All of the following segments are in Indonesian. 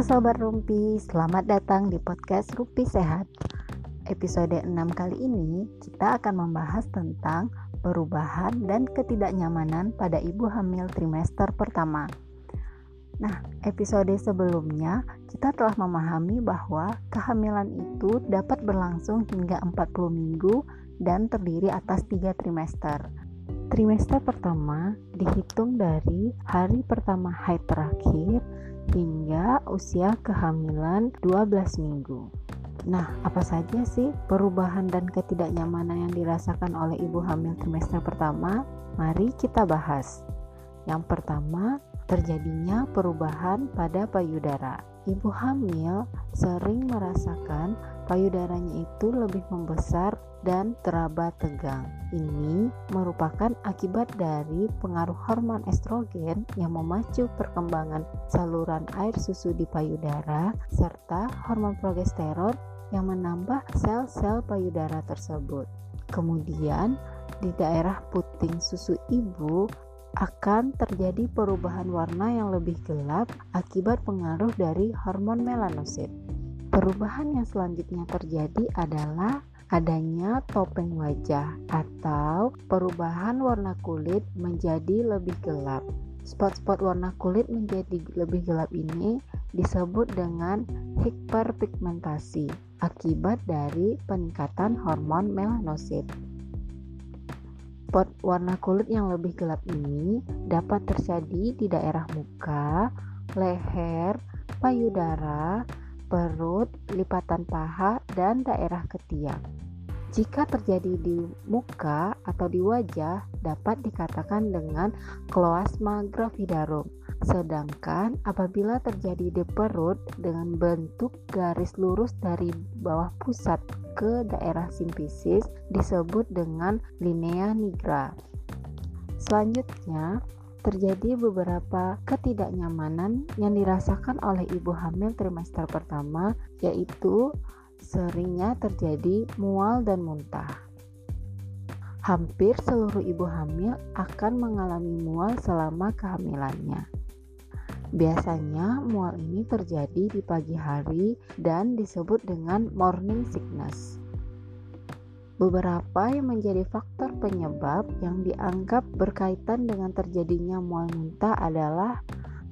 Halo Sobat Rumpi, selamat datang di podcast Rumpi Sehat. Episode 6 kali ini kita akan membahas tentang perubahan dan ketidaknyamanan pada ibu hamil trimester pertama. Nah, episode sebelumnya kita telah memahami bahwa kehamilan itu dapat berlangsung hingga 40 minggu dan terdiri atas 3 trimester. Trimester pertama dihitung dari hari pertama haid terakhir hingga usia kehamilan 12 minggu. Nah, apa saja sih perubahan dan ketidaknyamanan yang dirasakan oleh ibu hamil trimester pertama? Mari kita bahas. Yang pertama, terjadinya perubahan pada payudara. Ibu hamil sering merasakan payudaranya itu lebih membesar dan teraba tegang. Ini merupakan akibat dari pengaruh hormon estrogen yang memacu perkembangan saluran air susu di payudara serta hormon progesteron yang menambah sel-sel payudara tersebut. Kemudian, di daerah puting susu ibu akan terjadi perubahan warna yang lebih gelap akibat pengaruh dari hormon melanosit. Perubahan yang selanjutnya terjadi adalah adanya topeng wajah atau perubahan warna kulit menjadi lebih gelap. Spot-spot warna kulit menjadi lebih gelap ini disebut dengan hiperpigmentasi akibat dari peningkatan hormon melanosit. Spot warna kulit yang lebih gelap ini dapat terjadi di daerah muka, leher, payudara, perut, lipatan paha, dan daerah ketiak. Jika terjadi di muka atau di wajah, dapat dikatakan dengan kloasma gravidarum. Sedangkan apabila terjadi di perut dengan bentuk garis lurus dari bawah pusat ke daerah simpisis disebut dengan linea nigra. Selanjutnya, terjadi beberapa ketidaknyamanan yang dirasakan oleh ibu hamil trimester pertama, yaitu seringnya terjadi mual dan muntah. Hampir seluruh ibu hamil akan mengalami mual selama kehamilannya. Biasanya mual ini terjadi di pagi hari dan disebut dengan morning sickness. Beberapa yang menjadi faktor penyebab yang dianggap berkaitan dengan terjadinya mual muntah adalah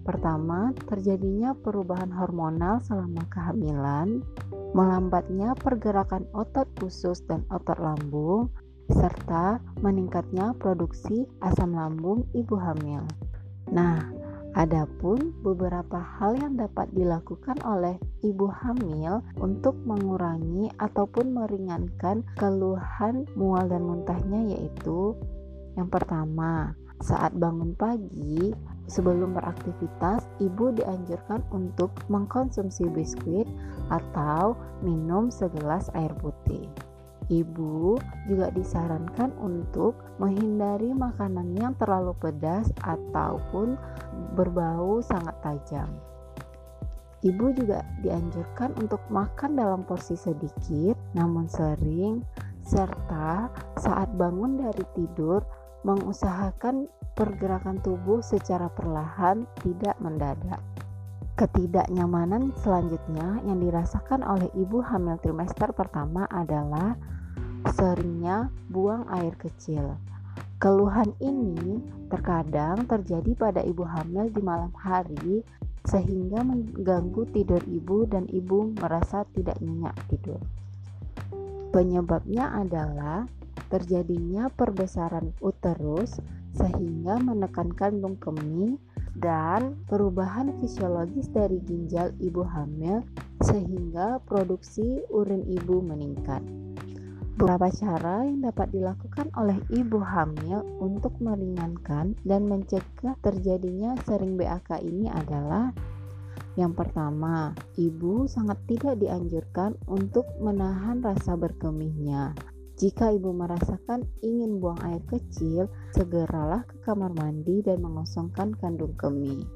pertama, terjadinya perubahan hormonal selama kehamilan, melambatnya pergerakan otot usus dan otot lambung, serta meningkatnya produksi asam lambung ibu hamil. Nah, Adapun beberapa hal yang dapat dilakukan oleh ibu hamil untuk mengurangi ataupun meringankan keluhan mual dan muntahnya yaitu yang pertama, saat bangun pagi sebelum beraktivitas, ibu dianjurkan untuk mengkonsumsi biskuit atau minum segelas air putih. Ibu juga disarankan untuk menghindari makanan yang terlalu pedas ataupun berbau sangat tajam. Ibu juga dianjurkan untuk makan dalam porsi sedikit namun sering serta saat bangun dari tidur mengusahakan pergerakan tubuh secara perlahan tidak mendadak. Ketidaknyamanan selanjutnya yang dirasakan oleh ibu hamil trimester pertama adalah seringnya buang air kecil. Keluhan ini terkadang terjadi pada ibu hamil di malam hari sehingga mengganggu tidur ibu dan ibu merasa tidak nyenyak tidur. Penyebabnya adalah terjadinya perbesaran uterus sehingga menekan kandung kemih dan perubahan fisiologis dari ginjal ibu hamil sehingga produksi urin ibu meningkat. Beberapa cara yang dapat dilakukan oleh ibu hamil untuk meringankan dan mencegah terjadinya sering BAK ini adalah yang pertama, ibu sangat tidak dianjurkan untuk menahan rasa berkemihnya. Jika ibu merasakan ingin buang air kecil, segeralah ke kamar mandi dan mengosongkan kandung kemih.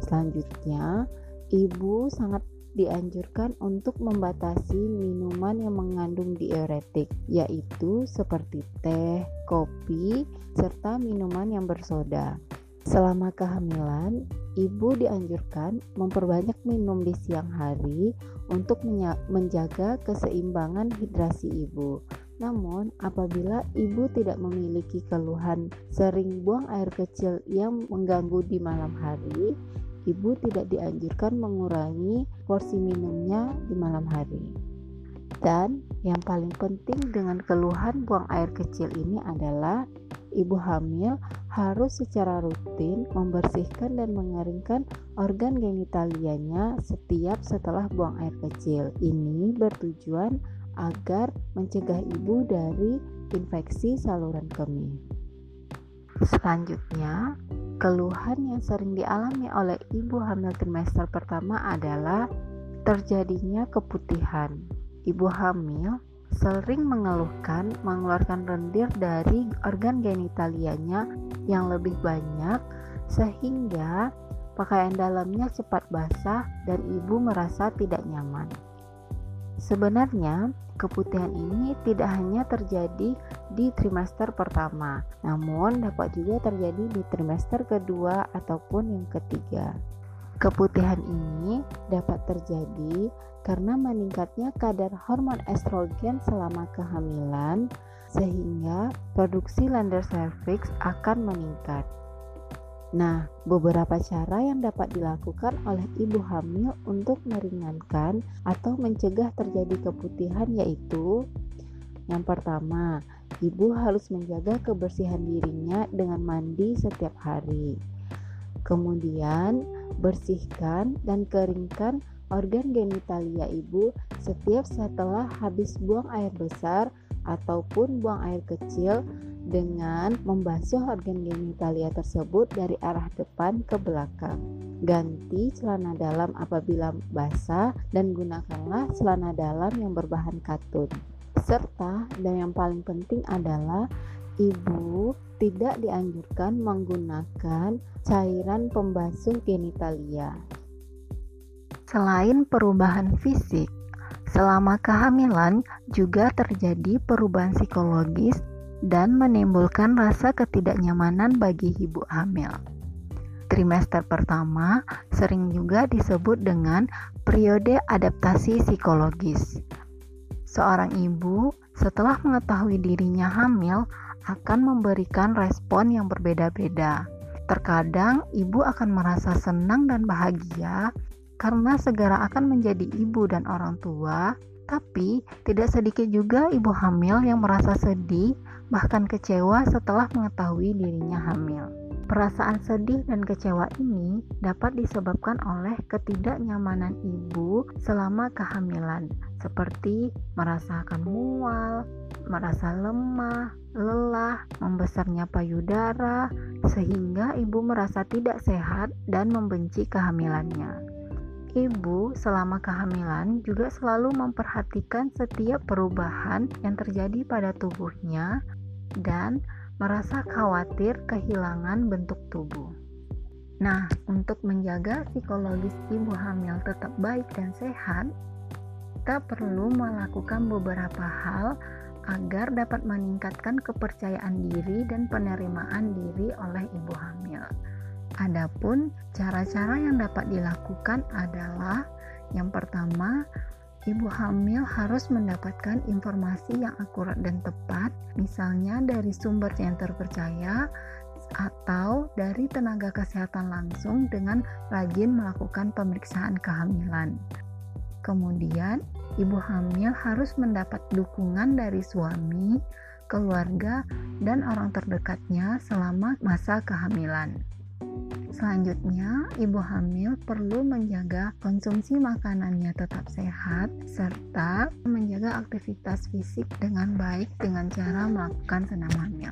Selanjutnya, ibu sangat dianjurkan untuk membatasi minuman yang mengandung diuretik, yaitu seperti teh, kopi, serta minuman yang bersoda. Selama kehamilan, ibu dianjurkan memperbanyak minum di siang hari untuk menjaga keseimbangan hidrasi ibu. Namun, apabila ibu tidak memiliki keluhan sering buang air kecil yang mengganggu di malam hari, ibu tidak dianjurkan mengurangi porsi minumnya di malam hari. Dan yang paling penting dengan keluhan buang air kecil ini adalah ibu hamil harus secara rutin membersihkan dan mengeringkan organ genitalianya setiap setelah buang air kecil. Ini bertujuan agar mencegah ibu dari infeksi saluran kemih. Selanjutnya, keluhan yang sering dialami oleh ibu hamil trimester pertama adalah terjadinya keputihan. Ibu hamil sering mengeluhkan mengeluarkan lendir dari organ genitalianya yang lebih banyak sehingga pakaian dalamnya cepat basah dan ibu merasa tidak nyaman. Sebenarnya, keputihan ini tidak hanya terjadi di trimester pertama, namun dapat juga terjadi di trimester kedua ataupun yang ketiga. Keputihan ini dapat terjadi karena meningkatnya kadar hormon estrogen selama kehamilan, sehingga produksi lander cervix akan meningkat. Nah, beberapa cara yang dapat dilakukan oleh ibu hamil untuk meringankan atau mencegah terjadi keputihan yaitu yang pertama, ibu harus menjaga kebersihan dirinya dengan mandi setiap hari. Kemudian, bersihkan dan keringkan organ genitalia ibu setiap setelah habis buang air besar ataupun buang air kecil dengan membasuh organ genitalia tersebut dari arah depan ke belakang. Ganti celana dalam apabila basah dan gunakanlah celana dalam yang berbahan katun. Serta dan yang paling penting adalah ibu tidak dianjurkan menggunakan cairan pembasuh genitalia. Selain perubahan fisik, selama kehamilan juga terjadi perubahan psikologis dan menimbulkan rasa ketidaknyamanan bagi ibu hamil. Trimester pertama sering juga disebut dengan periode adaptasi psikologis. Seorang ibu setelah mengetahui dirinya hamil akan memberikan respon yang berbeda-beda. Terkadang ibu akan merasa senang dan bahagia karena segera akan menjadi ibu dan orang tua, tapi tidak sedikit juga ibu hamil yang merasa sedih bahkan kecewa setelah mengetahui dirinya hamil. Perasaan sedih dan kecewa ini dapat disebabkan oleh ketidaknyamanan ibu selama kehamilan, seperti merasakan mual, merasa lemah, lelah, membesarnya payudara, sehingga ibu merasa tidak sehat dan membenci kehamilannya. Ibu selama kehamilan juga selalu memperhatikan setiap perubahan yang terjadi pada tubuhnya dan merasa khawatir kehilangan bentuk tubuh. Nah, untuk menjaga psikologis ibu hamil tetap baik dan sehat, kita perlu melakukan beberapa hal agar dapat meningkatkan kepercayaan diri dan penerimaan diri oleh ibu hamil. Adapun cara-cara yang dapat dilakukan adalah yang pertama, ibu hamil harus mendapatkan informasi yang akurat dan tepat, misalnya dari sumber yang terpercaya atau dari tenaga kesehatan langsung dengan rajin melakukan pemeriksaan kehamilan. Kemudian, ibu hamil harus mendapat dukungan dari suami, keluarga, dan orang terdekatnya selama masa kehamilan. Selanjutnya, ibu hamil perlu menjaga konsumsi makanannya tetap sehat serta menjaga aktivitas fisik dengan baik dengan cara melakukan senam hamil.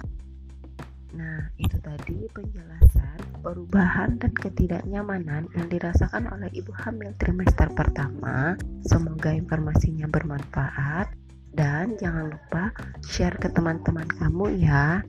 Nah, itu tadi penjelasan perubahan dan ketidaknyamanan yang dirasakan oleh ibu hamil trimester pertama. Semoga informasinya bermanfaat dan jangan lupa share ke teman-teman kamu ya.